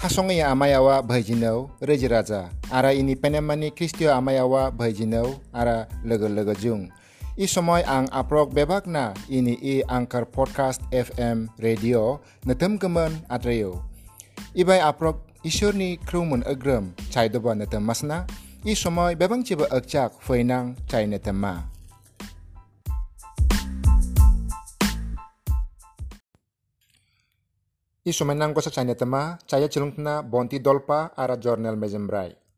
하송의 아마야와 바이지노 레지라자 아라 이니 페네마니 크리스티오 아마야와 바이지노 아라 러글러거 중 이소모이 앙 아프록 베박나 이니 이 앙커 포드카스트 FM 라디오 느틈금은 아드레요 이바이 아프록 이쇼니 크루문 어그럼 차이도바 느틈 마스나 이소모이 베방치바 억작 후이낭 차이 느틈마 caya cilung tena bonti dolpa ara jurnal mezembrai. Kristen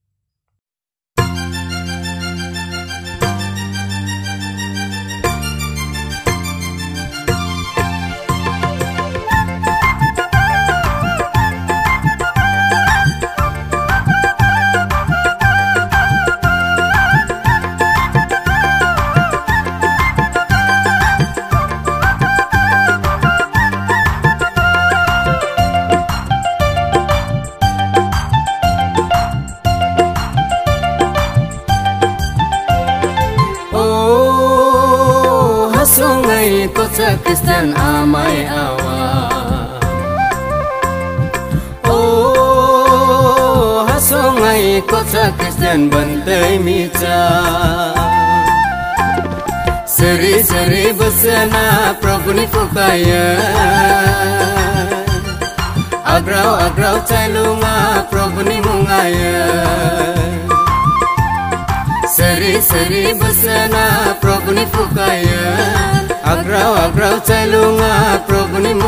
kota Kristen bantai mica Seri-seri besana Prabhu ni fukaya Agrau-agrau cailunga Prabhu ni mungaya. Seri-seri besana Prabhu ni fukaya Agrau agrau celunga prabuni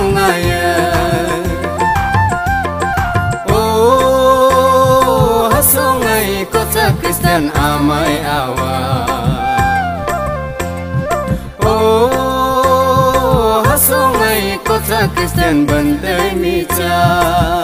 kota Kristen amai awa Oh hasongai kota Kristen bantai mica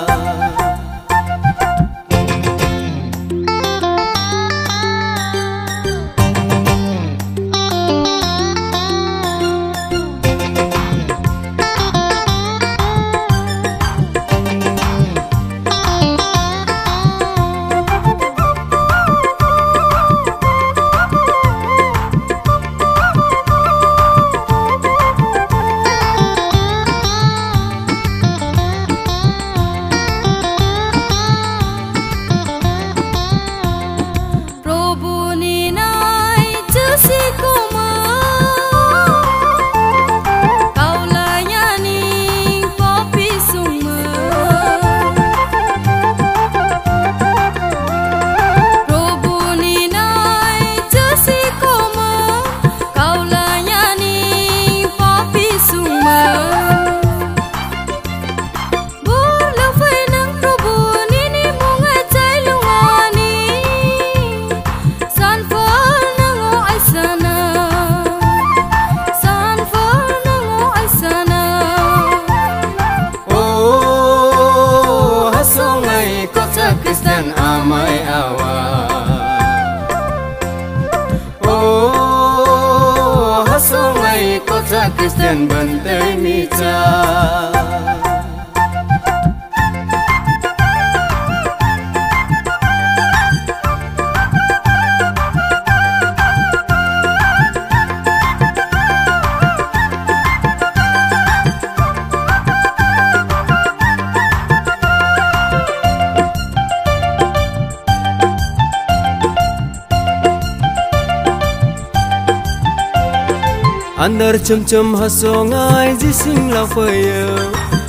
Andar cem-cem hasongai jising lafayo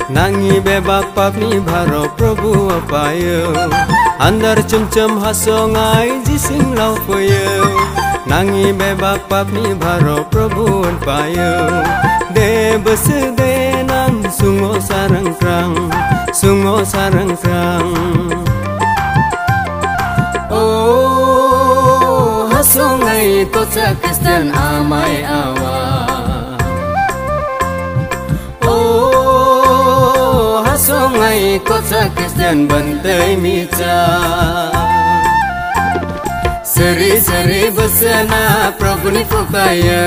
Nangi bebak papni bharo prabhu apayo Andar cem-cem hasongai jising lafayo Nangi bebak papni bharo prabhu apayo De bese de nang sungo sarang krang Sungo sarang krang Oh hasongai kota Kristen amai awa songai kota Kristen bantai mica Seri-seri besana Prabhu ni fukaya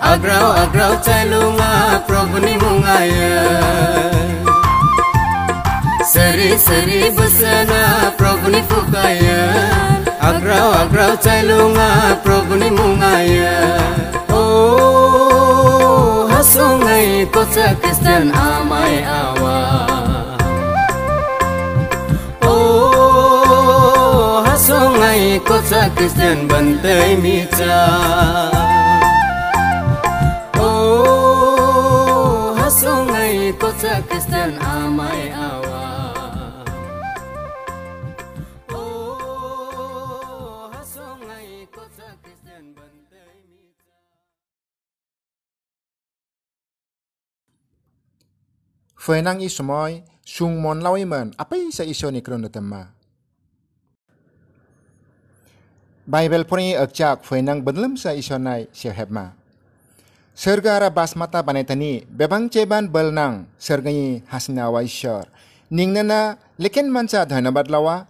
Agrau-agrau cailunga Prabhu ni mungaya Seri-seri besana Prabhu ni fukaya Agrau-agrau cailunga Prabhu ni mungaya सँगै कोच क्रिस्चियन आमाई आवा ओ सँगै कोच क्रिस्चियन बन्दै मिचा ओ सँगै कोच क्रिस्चियन आमाई आवा Phơi nang i sumoy, sung mon lawi man, apa sa isyo ni krono tema. Bible puni akcak phơi nang bedlem sa isyo nai siya hebma. Sergara basmata banetani, bebang ceban bel nang, serganyi hasna wa isyar. Ning nana, leken manca dhanabad lawa,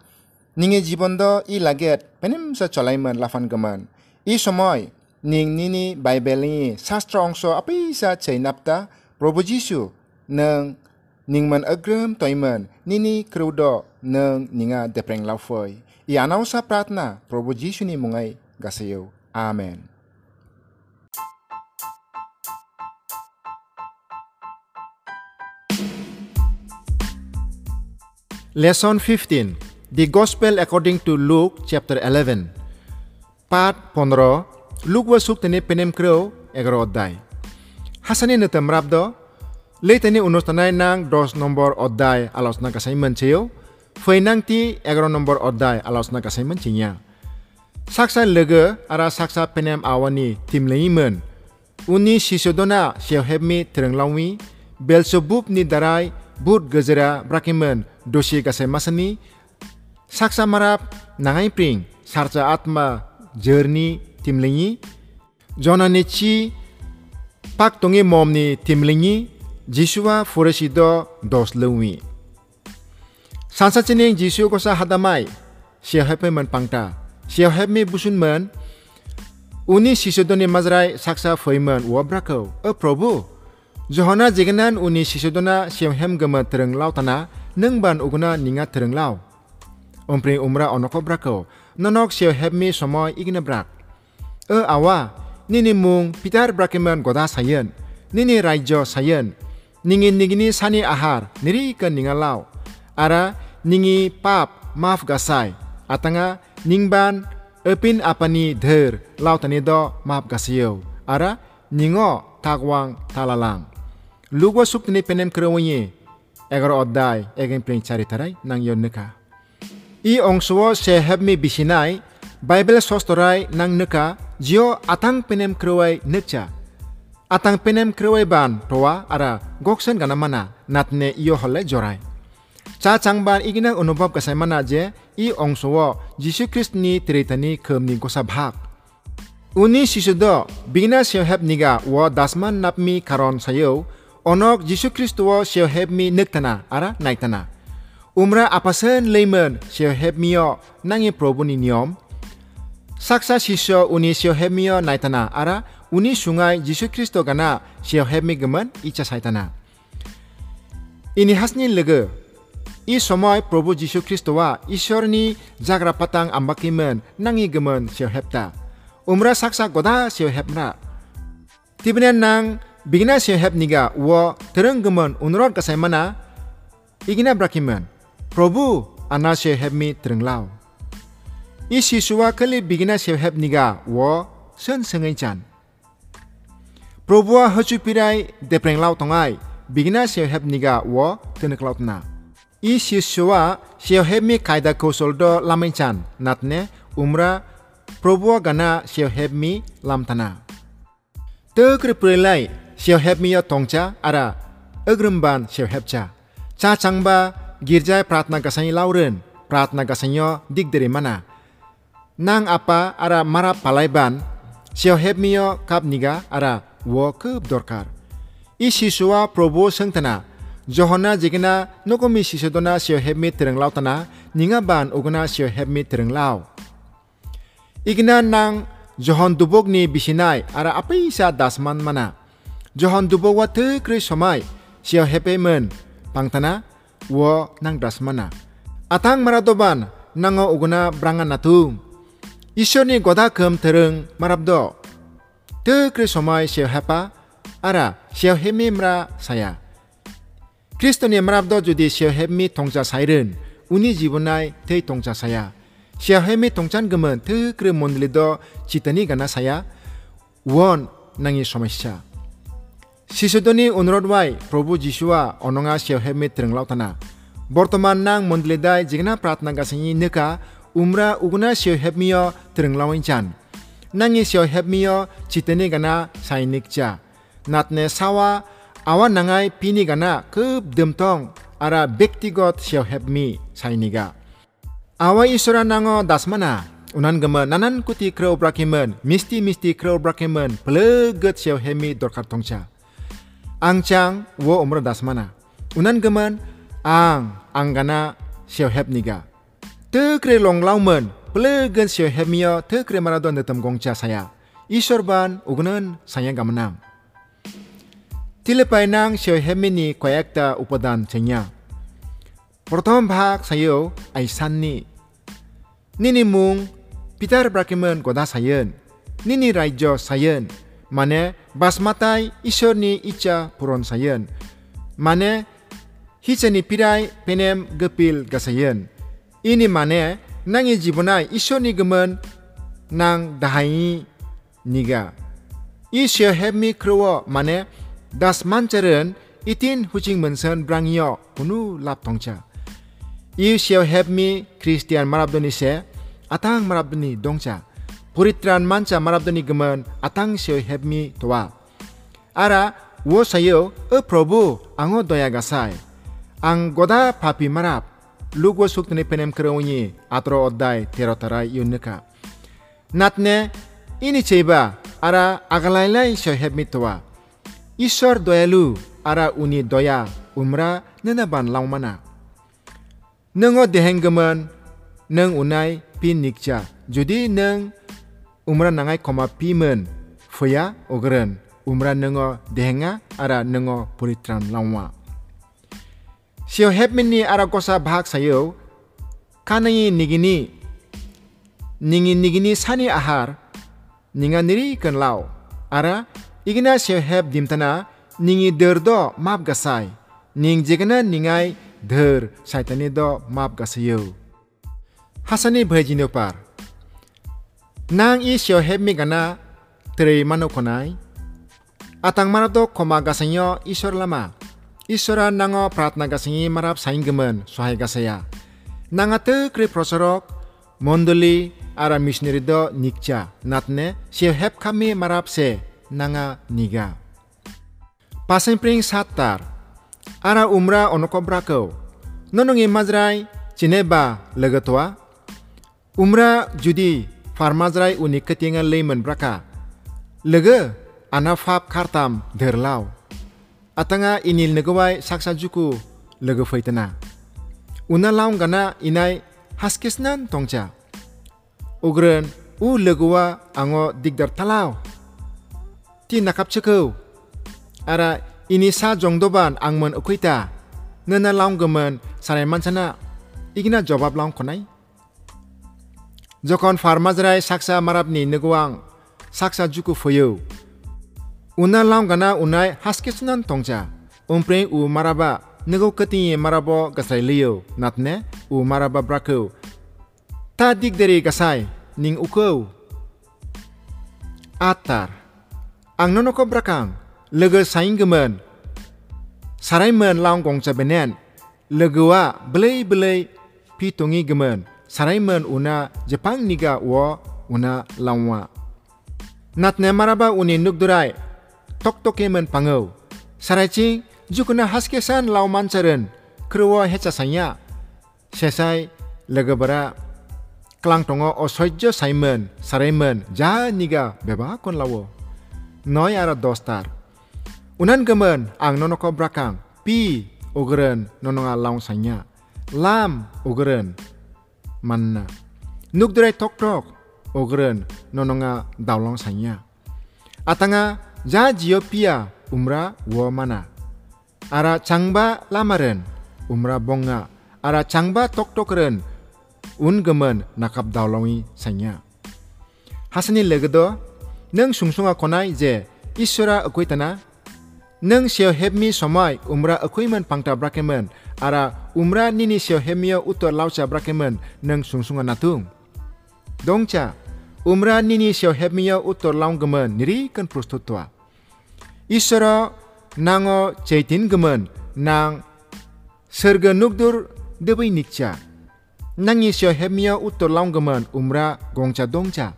ninge jibondo i laget, penim sa cholaiman lafan gaman. I somoy, ning nini Bible ni sastra ongso apa sa chainapta, Probo nang ningman agrem toiman nini krudo nang ninga depreng laufoy. I anaw sa pratna, Probo Jisu ni mungay gasayo. Amen. Lesson 15 The Gospel according to Luke chapter 11 Part 15 Luke wasuk tani penem kreo egro oddai Hasani netem rabdo Le tani unos tanay nang dos nombor oddai alos na kasay mancheo Fay nang ti egro nombor oddai alos na kasay manchinya Saksa lege ara saksa penem awani tim leimen. Uni sisodona siyaw hebmi tereng lawi Belzebub ni darai bud gezera brakimen dosi kasai masani saksa marap nangai pring sarca atma jerni timlingi jonani chi pak tongi momni timlingi jisua foresido dos lewi sansa chining jisu ko sa hadamai sia hepe man pangta sia hepmi busun man uni sisodoni mazrai saksa foiman wa brako a probu Johana jeganan uni sisodona siamhem gama tereng lau tana neng ban uguna ninga tereng lau. Ompring umra onoko brako nonok siam hebmi somoy igna brak. E awa nini mung pitar brakeman goda sayen nini raijo sayen ningi nigini sani ahar niri ikan ninga lau. Ara ningi pap maaf gasai atanga ningban epin apani dher lau tani do maaf gasiyo. Ara ningo takwang talalang. Lugwa suk tini penem kerawanye egar oddai egen pring cari tarai nang yon neka. I ongsuo se hebmi bisinai Bible sostorai nang neka jio atang penem kerawai nekca. Atang penem kerawai ban toa ara goksen gana mana natne iyo hole jorai. Cha changban igina unubab kasai mana je i ongsuo Jisu Christ ni teritani kemni kosa bhag. Uni sisudo bina siyo heb niga wo dasman napmi karon sayo onok Jisu Kristo siyo heb mi nektana ara naitana. Umra apasen leimen siyo heb mio nangi probu ni niom. Saksa sisyo uni siyo heb mio naitana ara uni sungai Jisu Kristo gana siyo heb mi gemen icha saitana. Ini hasni lege. I somoy Probu Jisu Kristo wa ishorni jagra patang ambakimen nangi gemen siyo hebta. Umra saksa goda siyo hebna. Tibnen nang bigina siya hep niga wo tereng gemen unrod kasai mana igina brakimen probu ana siya hep mi tereng lau isi suwa kali bigina siya hep niga wo sen sengai chan พรบัวฮัจุปีไรเดเปรงเล่าตรงไอ้บิกนาเชียวเฮบนิกาวอเทนกลาตนาอีชิชัวเชียวเฮบมีไคดาโกสลดอลามินชันนัดเนอุมราพรบัวกันนาเชียวเฮบมีลามตนาเตอกรเปรไลเชียวเฮบมียอตองจาอาราเอกรมบานเชียวเฮบจาชาชังบากิรจัยปรารถนากษัยลาวเรนปรารถนากษัยดิกเดริมานานางอาปาอารามาราปาไลบันเชียวเฮบมียอกับนิกาอารา wo kup dorkar i sisua probo sengtana johona jigina nokomi sisodona siyaw heb mi tereng lau tana ninga ban uguna siyaw heb mi tereng lau igna nang johon dubok ni bisinai ara apa isa dasman mana Johan dubo wa te kri somai siya hepe men pangtana wo nang dasmana. Atang maradoban nango uguna brangan natu. Isyo ni goda kem tereng marabdo Te kri somai siya hepa ara siya hemi mra saya. Kristo ni marabdo judi siya hemi tongja sairen uni jibunai te tongja saya. siya hemi tongchan gemen te kre mondli do chitani gana saya won nangi সমস্যা শিশুদনি অনুরোধ বাই প্রভু যিশুয়া অনঙা সিয়াw হেমি ত্রেংলাও তানা বর্তমান নাং মন্ডলিদাই জিগনা প্রার্থনা গাসিনি নেকা উমরা উগনা সিয়াw হেমিও ত্রেংলাও চান nangi sio hepmio chitene gana sainik cha. Natne sawa awa nangai pini gana kub demtong ara bektigot sio hepmi sainiga. Awa isura nango dasmana. Unan gema nanan kuti kreo brakimen misti misti kreo brakimen pleget sio hemi dorkar tongcha angchang wo umra dasmana. Unan geman ang anggana sio hepniga tekre longlaumen 플레근 시헤미어 테크레마라도 안 됐던 saya. 사야 이셔반 saya ga menang. Hemi Xiaohemini koyakta upadan cengya. Pertama bahag sayo ay sanni. Nini mung pitar brakimen goda sayen. Nini raijo sayen. Mane basmatai isorni icha puron sayen. Mane hiceni pirai penem gepil gasayen. Ini mane nangi jibona ishoni gaman nang dahai niga ishe help me crow mane das mancharen itin huching mansan brangyo hunu lap tongcha you shall help me christian marabdoni se atang marabdoni dongcha puritran mancha marabdoni gaman atang shall help me towa ara wo sayo o prabhu ango doya gasai ang goda papi marab lugo tene penem kreunyi atro odai terotara Nat Natne ini ceba ara agalailai shoheb mitwa. Ishor doyalu ara uni doya umra nenaban laumana. Nengo dehenggemen neng unai pin nikja. Judi neng umra nangai koma pimen foya ogren umra nengo dehenga ara nengo puritran langwa. Sio ara arakosa bahak sayo kanai nigini nigi nigini sani ahar ninga niri kenlau ara igina sio hep dimtana ningi derdo map gasai ning jikana ningai dher saitani do map gasayo. Hasani bhajino par nang i sio hep mi gana terei mano konai atang manato koma gasanyo isor lama isora nango pratna gasangi marap sainggemen sohai gasaya. Nangate kri prosorok mondoli ara missionary do nikcha natne se hep kami marap se nanga niga. Pasing pring satar ara umra onokobra ko nonongi majrai cineba legatwa umra judi farmajrai uni ketinga leiman braka. Lege ana fap kartam derlaw atanga inil negawai saksa juku lego faitana. Una laung gana inai haskesnan tongcha. Ugren u legua ango digdar talau. Ti nakap cekau. Ara ini sa jongdoban angmen ukuita. Nena laung gemen sarai manchana igina jawab laung konai. Jokon farmazrai saksa marabni negoang saksa juku foyo. una lam gana unai haskisunan tongja umpreng u maraba nugo kati marabo gasai leo natne u maraba brako ta digderi gasai ning uko atar ang nonoko brakang logo saing gemen sarai men lam gongja benen logoa blei blei pitongi gemen sarai men una jepang niga wo una lamwa natne maraba uni nukdurai tok toke men pangau. Sarai ching jukuna haske san lau mancharen kruwa hecha sanya. Sesai legebara klang tongo osojo Simon Saraimon ja niga beba kon lawo. Noy ara dostar. Unan gemen ang nonoko brakang. Pi ogren nononga laung sanya. Lam ogren manna. Nukdrai tok tok ogren nononga dawlong sanya. Atanga ja jiopia umra wo mana ara changba lamaren umra bonga. Ara changba tok tokren un gemen nakap dawlawi sanya hasani legedo nang sungsunga konai je ishora akoitana nang seo hebmi somai umra akoiman pangta brakemen ara umra nini seo hemio uto laucha brakemen nang sungsunga natung. Dongcha umra nini sio hepmiyo utor laung gemen niri kan prostutwa isoro nango chaitin gemen nang serga nukdur debai nikcha nangi sio hepmiyo utor laung gemen umra gongcha dongcha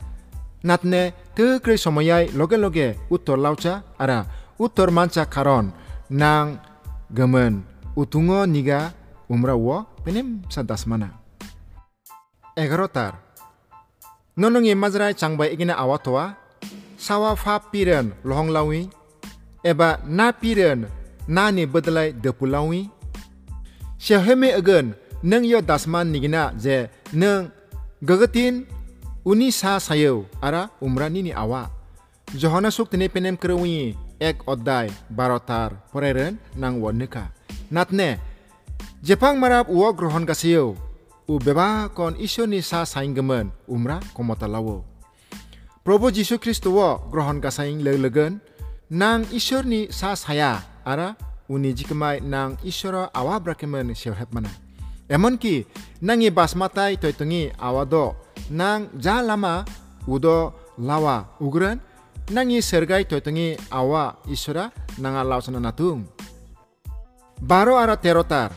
natne te kre somayai loge loge utor laucha ara utor mancha karon nang gemen utungo niga umra wo penem sadas mana nonongi mazrai changbai igina awatoa sawa fa piren lohong lawi eba na piren nani bedalai depulawi syaheme again neng yo dasman nigina je neng gagatin uni sa sayo ara umrani ni awa. Johana suk tene penem kerwi ek oddai barotar poreren nang woneka. Natne jepang marap uwa grohon kasiyo u beba kon ishoni sa sainggemen umra komota Probo Jisu Kristo wo grohon kasaing lelegan nang ishorni sa saya ara uni nang ishoro awa brakemen mana emonki nangi basmatai toitongi awado nang udo lawa ugran nangi sergai toitongi awa lausana natung baro ara terotar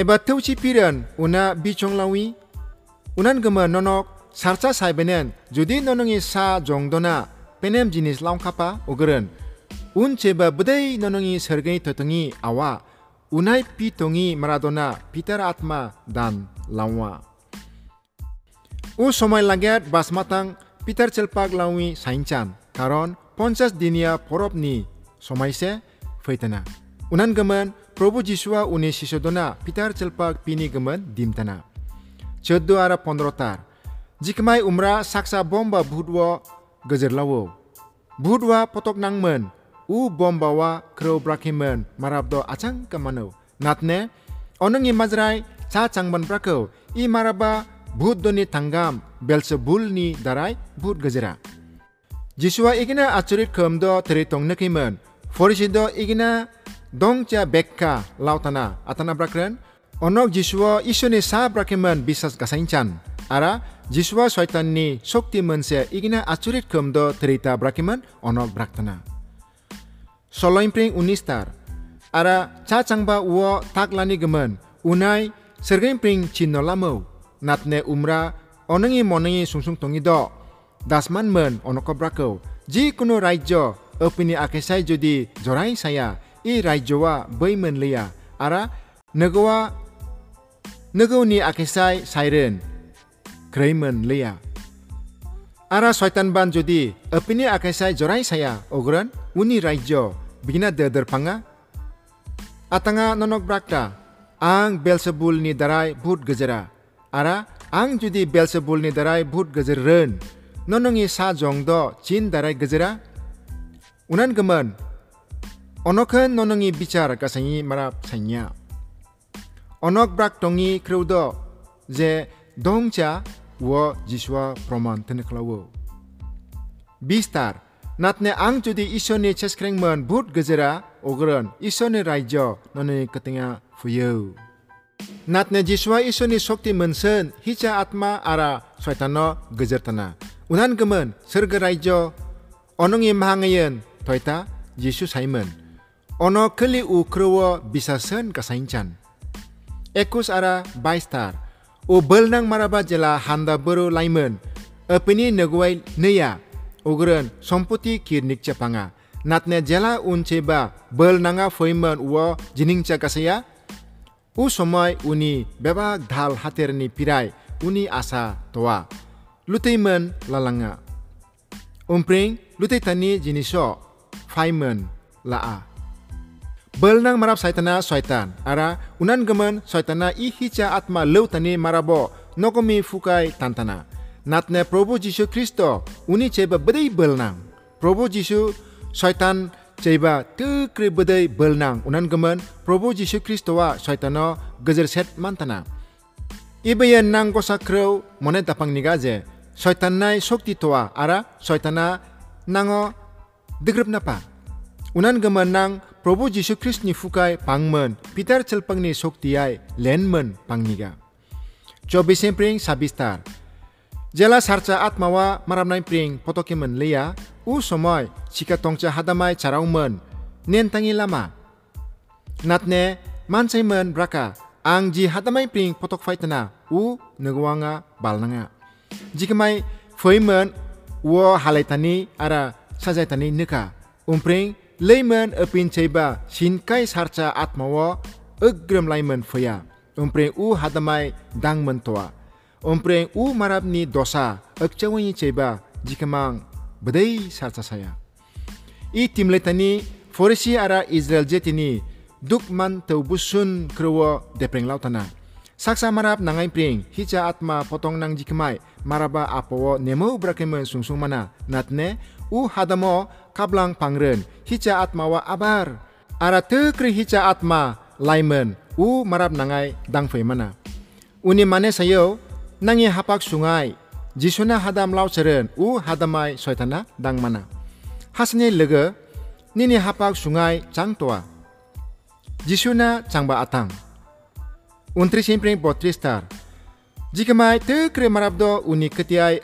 eba teuchi piran una bichong lawi unan gema nonok sarcha saibenen jodi nonongi sa jongdona penem jinis laungkapa ogeren un cheba budai nonongi sergai totongi awa unai pitongi maradona pitar atma dan lawa u সময় লাগাত বাসমাতাং পিতার চেলপাক লাউই সাইনচান কারণ পঞ্চাশ দিনিয়া পরবনি সময়সে ফৈতনা উনান গমন ಪ್ರಭು jiswa ಉನಿ ಶಿಶೋದನ ಪಿತಾರ್ ಚಲ್ಪಾಗ್ ಪಿನಿ ಗಮನ್ ದಿಮ್ತನ ಚೊದ್ದು ಆರ ಪೊಂದ್ರೋತಾರ್ ಜಿಕಮೈ ಉಮ್ರಾ ಸಾಕ್ಸಾ ಬೊಂಬಾ ಭೂಡ್ವ ಗಜರ್ಲಾವೋ ಭೂಡ್ವಾ ಪೊತಕ್ ನಂಗ್ಮನ್ u bomba wa kreu brakimen marabdo acang kamano natne onung i majrai cha i maraba bhut tanggam tangam belzebul ni darai bud gezera. Jiswa igina achurit khomdo igina dongcha bekka lautana atana brakren onok jisua ishoni sa brakeman bisas gasainchan ara jisua shaitanni shokti manse igina achurit khomdo terita brakeman onok braktana. Soloimpring unistar ara cha changba uo taklani gemen unai sergaimpring chinolamo natne umra onangi monangi sungsung tongi do. Dasman men onoko brako ji kuno raজ্য opini akesai jodi jorai saya E I raikjo wa baiman ara nego wa, nego uni akesai siren, krayman lia, ara swaitan ban judi, apini akesai jorai saya, ogran uni raikjo, bina deder panga, atanga nonok brakta, ang bel sebul nidarai bud gejera, ara ang judi bel sebul nidarai bud gejera, nonongi sa jong do cindarai gejera, unan gemen. Onokan nonongi bicara kasangi marap sanya. Onok brak tongi kreudo je dongcha wo jiswa proman tenaklawo. Bistar, natne ang judi iso ni cheskreng men but gezera ogren iso ni raijo nonongi ketinga fuyo. Natne jiswa isoni sokti mensen hicha atma ara swaitano gezertana. Unan kemen serga raijo onongi mahangayen toita jisu saimen. Jisu. Ono keli u krewa bisa sen kasaincan. Ekus ara baistar. U belnang maraba jela handa beru laimen. Epini neguai neya. Ugren somputi kirnik cepanga. Natne jela unceba belnanga foimen uo jining cakasaya. U somai uni beba dal haterni pirai uni asa toa. Luteimen lalanga. Umpring lutei tani jiniso faimen laa. Belnang marap saitana shaitan ara unan gemen shaitana i hicha atma leutani marabo. Nokomi fukai tantana. Natne Probu Jisu Kristo uni cheba bedai belnang. Probu Jisu shaitan cheba tukri bedai belnang. Unan gemen Probu Jisu Kristo wa shaitano gejer set mantana. Ibayan nang kosa kreu mone tapang niga je. Shaitan nai shokti toa. Ara shaitana nango digrip napa. Unan gemen nang Probu Jisu Kristus nyufukai pangmen, Peter celpeng nih sok tiay lenmen pangniga. Coba sempring sabistar. Jelas harca mawa maram pring potokemen leya, u somoi cika tongca hadamai caraumen nentangi lama. Natne mancai men braka, ang ji pring potok u neguanga balnanga. Jika mai faimen u halaitani ara sajaitani neka, umpring leimen epin cheiba shinkai sarcha atmawa agrem layman feya umpreng u hadamai dang mentua umpreng u marabni dosa ekcewani ceba jikamang bedai sarca saya. I timletani forisi ara israel jetini dukman teubusun krewo depreng lautana. Saksa marab nangai pring hicha atma potong nang jikemai maraba apowo nemo brakemen sungsung mana natne u hadamo kablang pangren hicha atmawa abar. Ara tekri hicha atma laimen u marap nangai dangfei mana. Uni mane sayo nangi hapak sungai. Jisuna hadam lau cheren u hadamai soitana dang mana. Hasne lege nini hapak sungai changtoa jisuna changba atang. Untri simpring botristar jika mai tekre marabdo uni ketiai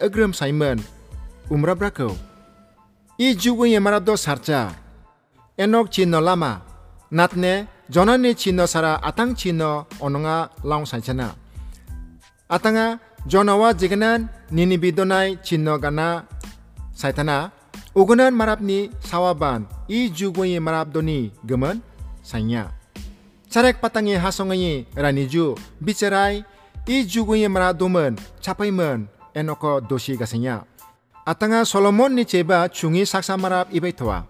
simon umrabrako i jugun ye marabdo sarcha enok chino lama natne jonani chino sara atang chino ononga long sanchana atanga jonawa jiganan nini bidonai chino gana saitana ugunan marabni sawaban i ye marabdoni gemen sanya Sarek patangi hasongi raniju bicarai i jugungi maradumen capaimen enoko dosi gasenya atanga Solomon ni ceba chungi saksa marab ibai thwa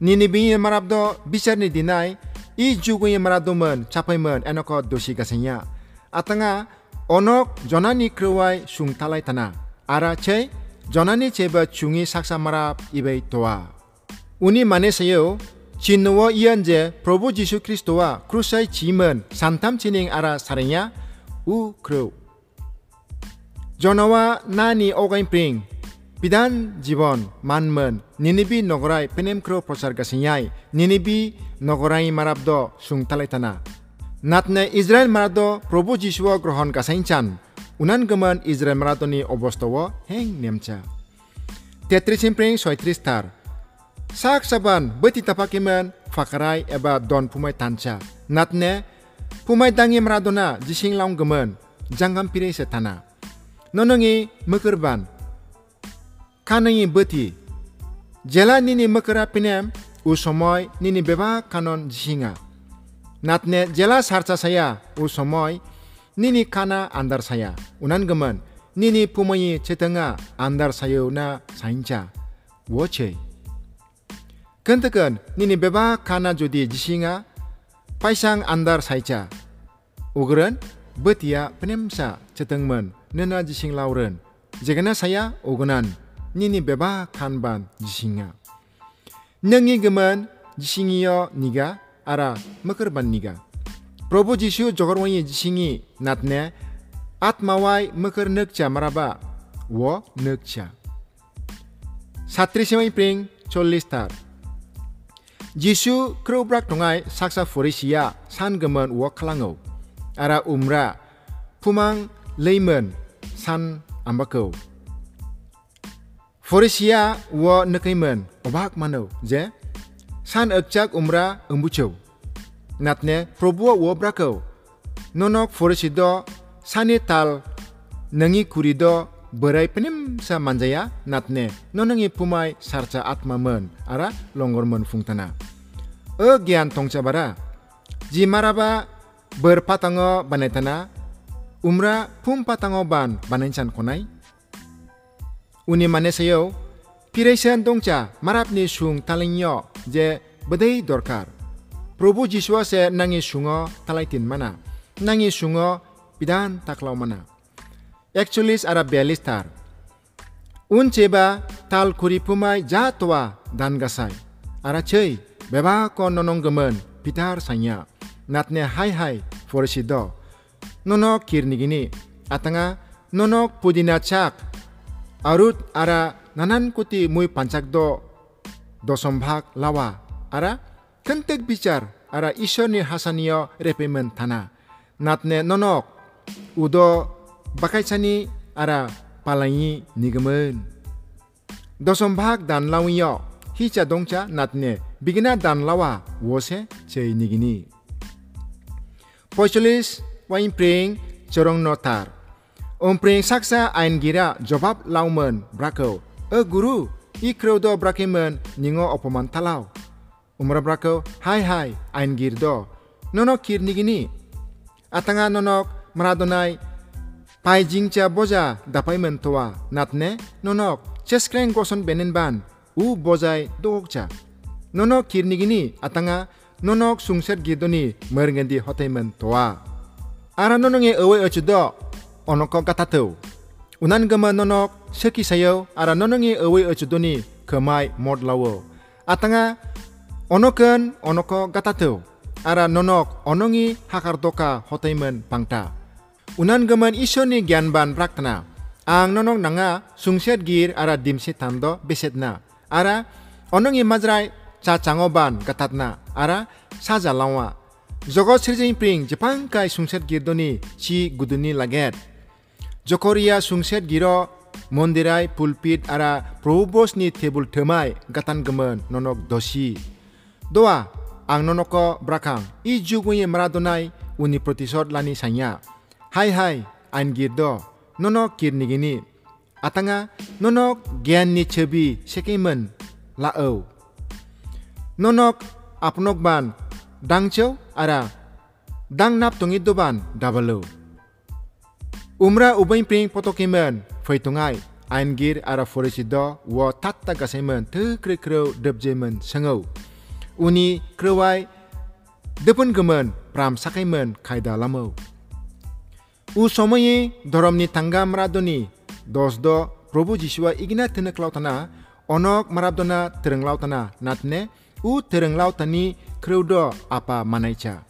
nini bingi marab do bichar ni dinai i jugu ye marab do men chapai men enoko dosi gasenya atanga onok jonani krewai sungtalai tana. Ara chei jonani ceba chungi saksa marab ibai thwa uni mane seyo chinwo ianje probu jisu kristowa krusai cimen santam cining ara sarenya u kru. jonawa nani ogain pring বিধান জীৱন মানমন নিনিবি নগৰাই পেনেমক্ৰ প্ৰচাৰ গাছিঙাই নিনিবি নগৰাই মাৰাব্দ চুংতালাইটানা নাটনে ইজৰাইল মাৰাদ প্ৰভু যীশুৱ গ্ৰহণ গাছাইঞ্চান উনান গমন ইজৰাইল মাৰাদনি অৱস্থাৱ হেং নেমচা তেত্ৰিছ এপ্ৰিল ছয়ত্ৰিছ থাৰ চাক চাবান বৈতি তাপাকিমান ফাকৰাই এবা দন ফুমাই থানচা নাটনে ফুমাই দাঙি মাৰাদনা জিচিং লাওগমন জাংগাম পিৰেছে থানা ননঙি মকৰবান kanangi beti. Jela nini mekera pinem usomoy nini beba kanon jisinga natne jela sarcha saya usomoy nini kana andar saya. Unan gemen nini pumai cetanga andar sayo na saincha. Woche. Kentakan nini beba kana jodi jisinga paisang andar saicha. Ugren betia penemsa cetengmen nena jising lauren. Jegana saya nini beba kanban jisinga. Nengi gemen jisingiyo niga ara mekerban niga. Probo Jisu jogorwangi jisingi natne atmawai meker nekcha maraba wo. Satri semai pring cholistar. Jisu krobrak tongai saksa forisia san gemen wo klango. Ara umra pumang leimen san ambako. Forisia wo nekaimen obak mano je san ekcak umra embucho. Natne probu wo brako. Nonok forisido sani tal nengi kurido berai penim sa manjaya natne nonangi pumai sarca atmamen ara longormen fungtana. E gian tongca bara ji maraba berpatango banaitana umra pum patango ban banaincan konai. Uni mane sayo piresan tongca marapni sung talingyo je bedai dorkar. Probu Jiswa se nangi sungo talaitin mana. Nangi sungo bidan taklau mana. actually ara belistar. Un cheba tal kuri pumai jatwa dan gasai. Ara cei beba ko nonong gemen pitar sanya. Natne hai hai foresido. Nonok kirni gini. Atanga nonok pudina chak arut ara nanan kuti mui pancak do. Dosom lawa. Ara kentek bicar. Ara isoni hasaniyo repemen tana. Natne nonok. Udo bakaisani ara palangi nigemen. Dosom bhag dan lawiyo hicha dongcha natne bigina dan lawa. Wose chei nigini. 45 wain pring chorong notar Ompring saksa ain gira jawab laumen brako. E guru, i kreudo brakimen ningo opoman talau. Umra brako, hai hai ain girdo. Nono kir nigini. Atanga nonok maradonai pai jingcha boja dapai mentua. natne nonok cheskreng goson benen ban u bojai dokcha. Nonok kir nigini atanga nonok sungset gidoni merengendi hotai toa. Ara nononge ewe ochudo e echudo onoko katatau unan gama nonok seki sayo ara nononge ewe echudoni kemai mod lawo. Atanga onoken onoko gatatau ara nonok onongi hakardoka hotaimen pangta. Unan gaman isoni gyanban praktana ang nonok nanga sungset gir ara dimsi tando besetna. Ara onongi majrai cha changoban katatna. Ara saja lawa. Jogo sirjing pring jepang kai sungset girdoni chi guduni laget jokoria sungset giro mondirai pulpit ara probos ni tebul themai gatan gemen nonok dosi. Doa ang nonoko brakang i jugunye maradonai uni protisod lani sanya. Hai hai ain girdo nonok kirnigini atanga nonok gyan ni chebi sekimen laau. Nonok apnok ban dangcho ara dang nap tongi doban dabalo Umrah ubain pring potokimen feitungai aingir ara foresido wo tatta gasemen te kre kre debjemen sengau. Uni krewai depun gemen pram sakemen kaida lamau. U somoye doromni tangga maradoni dosdo probu jiswa igna tenek lautana onok maradona tereng lautana natne u tereng lautani kreudo apa manaicha.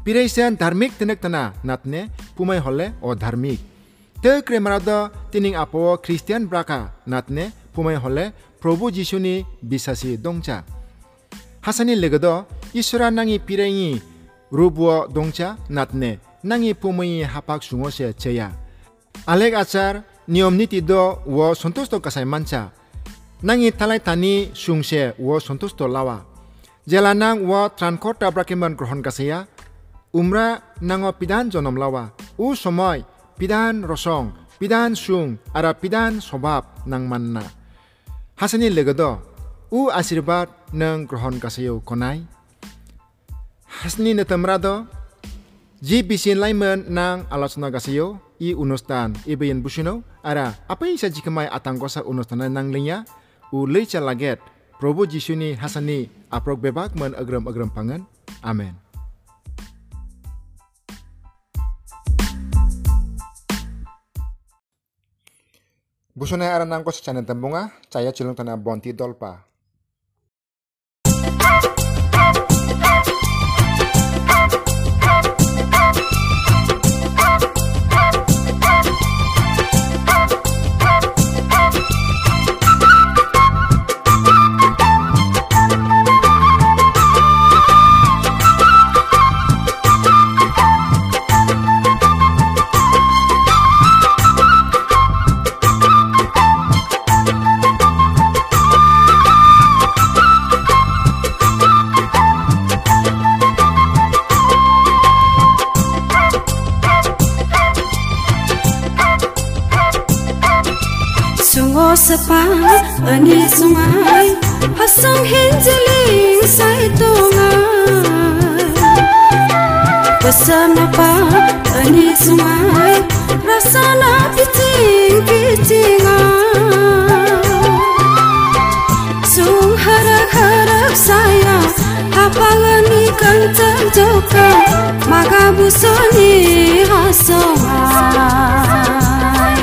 Pireisen darmik tenek tana natne pumai hole o dharmik. Te kremarada tining apo Christian braka natne pumai hole Prabhu jisuni bisasi dongcha. Hasani legado Isura nangi pirengi rubuo dongcha natne nangi pumai hapak sungo se cheya. Alek achar niom niti do wo sontosto kasai mancha. Nangi talai tani sungse wo sontosto lawa. Jalanang wo transkota brakiman grohon kasaya umra nango pidan jonom lawa. U somoy pidan rosong pidan sung ara pidan sobab nang manna. Hasani legodo u asirbat nang grohon kasayo konai. Hasni netamrado ji bisin laiman nang alosna kasayo i unustan ibayin busino. Ara apa isa jikamai atangkosa unustana nang linya u leicha laget. Probo Jisuni Hasani aprok bebak man agram agram pangan. Amen. Busuna aran nangko sa channel tembunga, caya cilung tanah bonti dolpa. Apangani kancang joka Maka busoni hasongai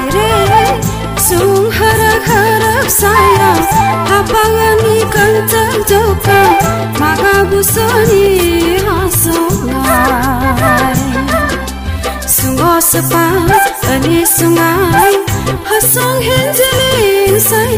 Re sung harak harak saya Apangani kancang joka Maka busoni hasongai Sungo sepat ani sungai Hasong henjelin sai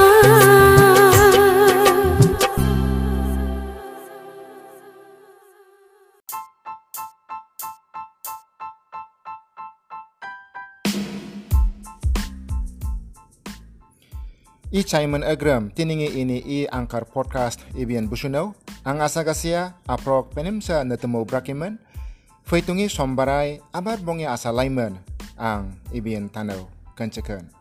I Simon Agram tiningi ini i angkar podcast ibian busuno ang asa kasia aprok penimsa netemo brakiman Faitungi sombarai abat bongi asa laiman ang ibian tanau kancekan.